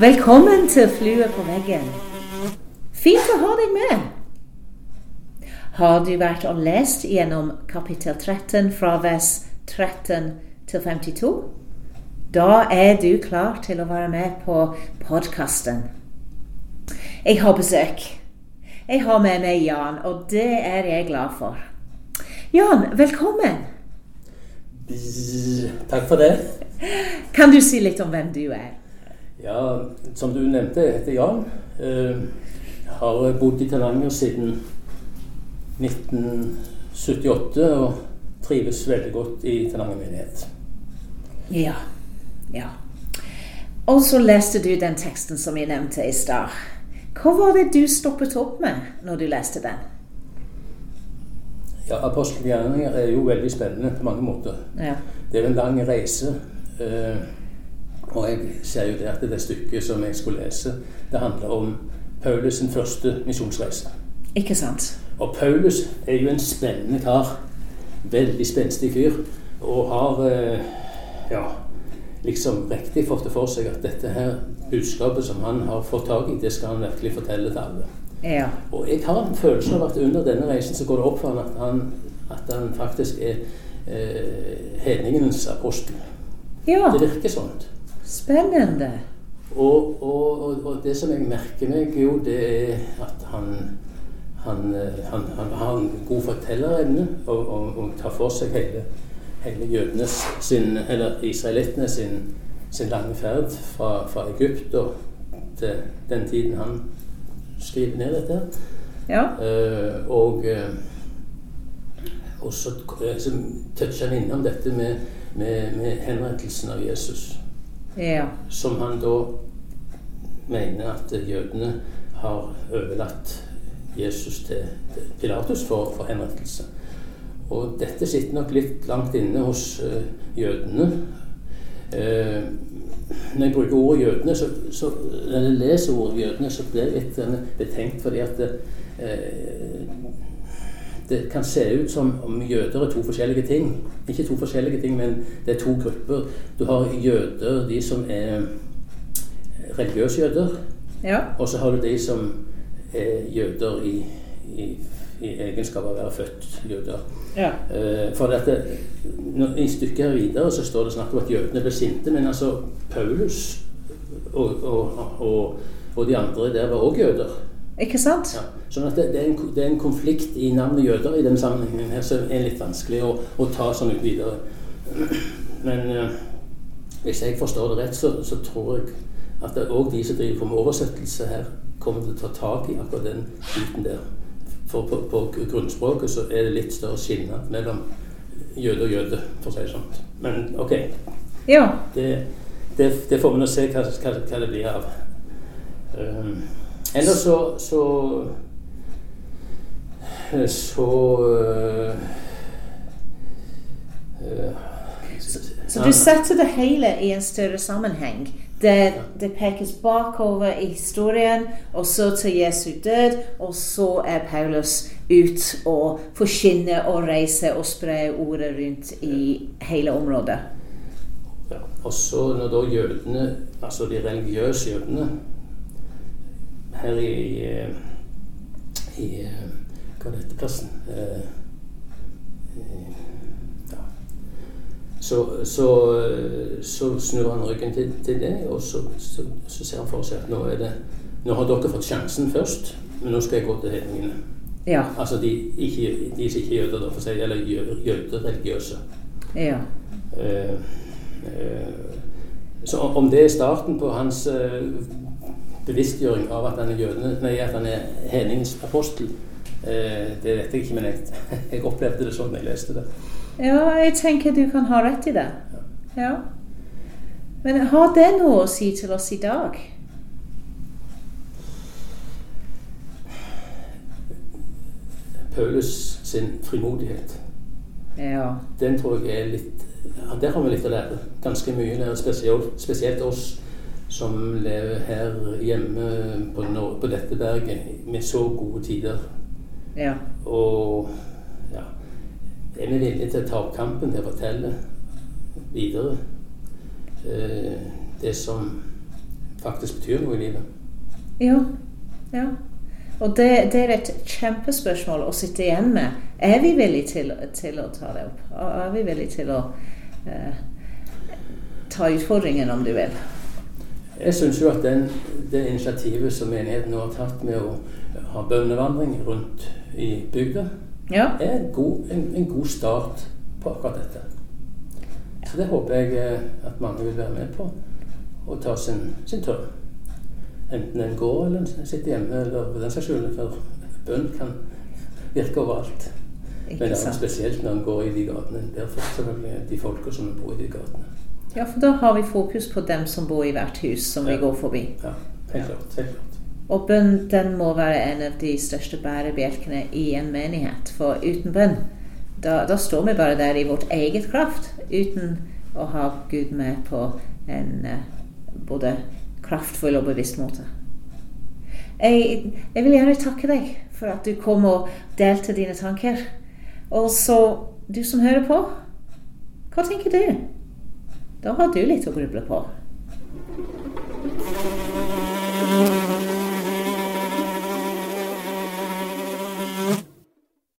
Velkommen til Flue på veggen. Fint å ha deg med. Har du vært og lest gjennom kapittel 13 fra vers 13 til 52? Da er du klar til å være med på podkasten. Jeg har besøk. Jeg har med meg Jan, og det er jeg glad for. Jan, velkommen. Takk for det. Kan du si litt om hvem du er? Ja, som du nevnte, jeg heter Jan. Jeg har bodd i Tananger siden 1978 og trives veldig godt i Tananger menighet. Ja. Ja. Og så leste du den teksten som jeg nevnte i stad. Hva var det du stoppet opp med når du leste den? Ja, Apostelgjerninger er jo veldig spennende på mange måter. Ja. Det er en lang reise. eh, og jeg ser jo det at det stykket som jeg skulle lese, det handler om Paulus sin første misjonsreise. Ikke sant? Og Paulus er jo en spennende kar. Veldig spenstig fyr. Og har eh, ja, liksom riktig fått det for seg at dette her budskapet som han har fått tak i, det skal han virkelig fortelle til alle. Ja. Og jeg har en følelse av at under denne reisen så går det opp for ham at han, at han faktisk er eh, hedningenes apostel. Ja, Det virker sånn. spennende. Og, og, og, og det som jeg merker meg, jo, det er at han han, eh, han, han har en god fortellerevne og, og, og tar for seg hele, hele jødenes sin, eller israelittene sin, sin lange ferd fra, fra Egypt og til den tiden han skriver ned dette. Ja. Uh, og, eh, og så, eh, så toucher han innom dette med, med, med henrettelsen av Jesus Ja. som han da mener at jødene har overlatt Jesus til til Pilatus for, for henrettelse. Og dette sitter nok litt langt inne hos jødene. Eh, når jeg bruker ordet jødene, så, så, jeg leser ordet jødene, så blir jeg litt betenkt fordi at det, eh, det kan se ut som om jøder er to forskjellige ting. Ikke to forskjellige ting, men det er to grupper. Du har jøder, de som er religiøse jøder, Ja. og så har du de som er jøder i, i, i egenskap av å være født jøder. Ja. Eh, for dette, det, når, I stykket her videre så står det snakk om at jødene ble sinte, men altså Paulus og, og, og, og de andre der var òg jøder. Ikke sant? Ja. Sånn at det, det, er en, det er en konflikt i navnet jøder i denne sammenhengen her som er litt vanskelig å, å ta sånn ut videre. Men eh, hvis jeg forstår det rett, så, så tror jeg at det òg de som driver på med oversettelse her, kommer til å ta tak i akkurat den biten der. For på, på grunnspråket så er det litt større skilnad mellom jøde og jøde, for å si det sånn. Men ok, Ja. det, det, det får vi nå se hva, hva, hva det blir av. Um, ellers så så så uh, uh, Så du setter det hele i en større sammenheng. Det, det pekes bakover i historien, og så til Jesu død, og så er Paulus ut og forkynner og reiser og sprer ordet rundt i hele området. ja. Og så når da jødene, altså de religiøse jødene her i, øh, i øh, Hva er dette plassen? Eh, eh. Så, så, så snur han ryggen til, til det, og så, så, ser han for seg at nå er det Nå har dere fått sjansen først, men nå skal jeg gå til hedningene. Ja. Altså de, ikke, de som ikke er jøder, for å si, eller jødereligiøse. jøder religiøse. Ja. Eh, eh, så om- om det er starten på hans eh, bevisstgjøring av at han er jødene, nei, at han er hedningens apostel, eh, det vet jeg ikke, men jeg, jeg opplevde det sånn da jeg leste det. Ja, jeg tenker du kan ha rett i det. Ja. Men har det noe å si til oss i dag? Paulus sin frimodighet, Ja. den tror jeg er litt ja, Der har vi litt å lære. Ganske mye lære, spesielt, spesielt oss som lever her hjemme på, på dette berget med så gode tider. Ja. Og er vi villige til å ta opp kampen til å fortelle videre? eh, det som faktisk betyr noe i livet. Ja. ja. Og det, det, er et kjempespørsmål å sitte igjen med. Er vi villige til, til å ta det opp? Er vi villige til å eh, ta utfordringen, om du vil? Jeg syns jo at den, det initiativet som menigheten nå har tatt med å ha bønnevandring rundt i bygda, ja. er en god, en, en god, start på akkurat dette. Så det håper jeg eh, at mange vil være med på og ta sin, sin tur. Enten en går eller en sitter hjemme, eller den saks skyld. For bønn kan virke overalt. Ikke Men det er spesielt når en går i de gatene. Derfor selvfølgelig de folka som bor i de gatene. Ja, for da har vi fokus på dem som bor i hvert hus som ja. vi går forbi. Ja, helt klart. Helt klart. Og bønn den må være en av de største bærebjelkene i en menighet. For uten bønn, da, da, står vi bare der i vårt eget kraft, uten å ha Gud med på en uh, både kraftfull og bevisst måte. Jeg, jeg, vil gjerne takke deg for at du kom og delte dine tanker. Og så, du som hører på, hva tenker du? Da har du litt å gruble på.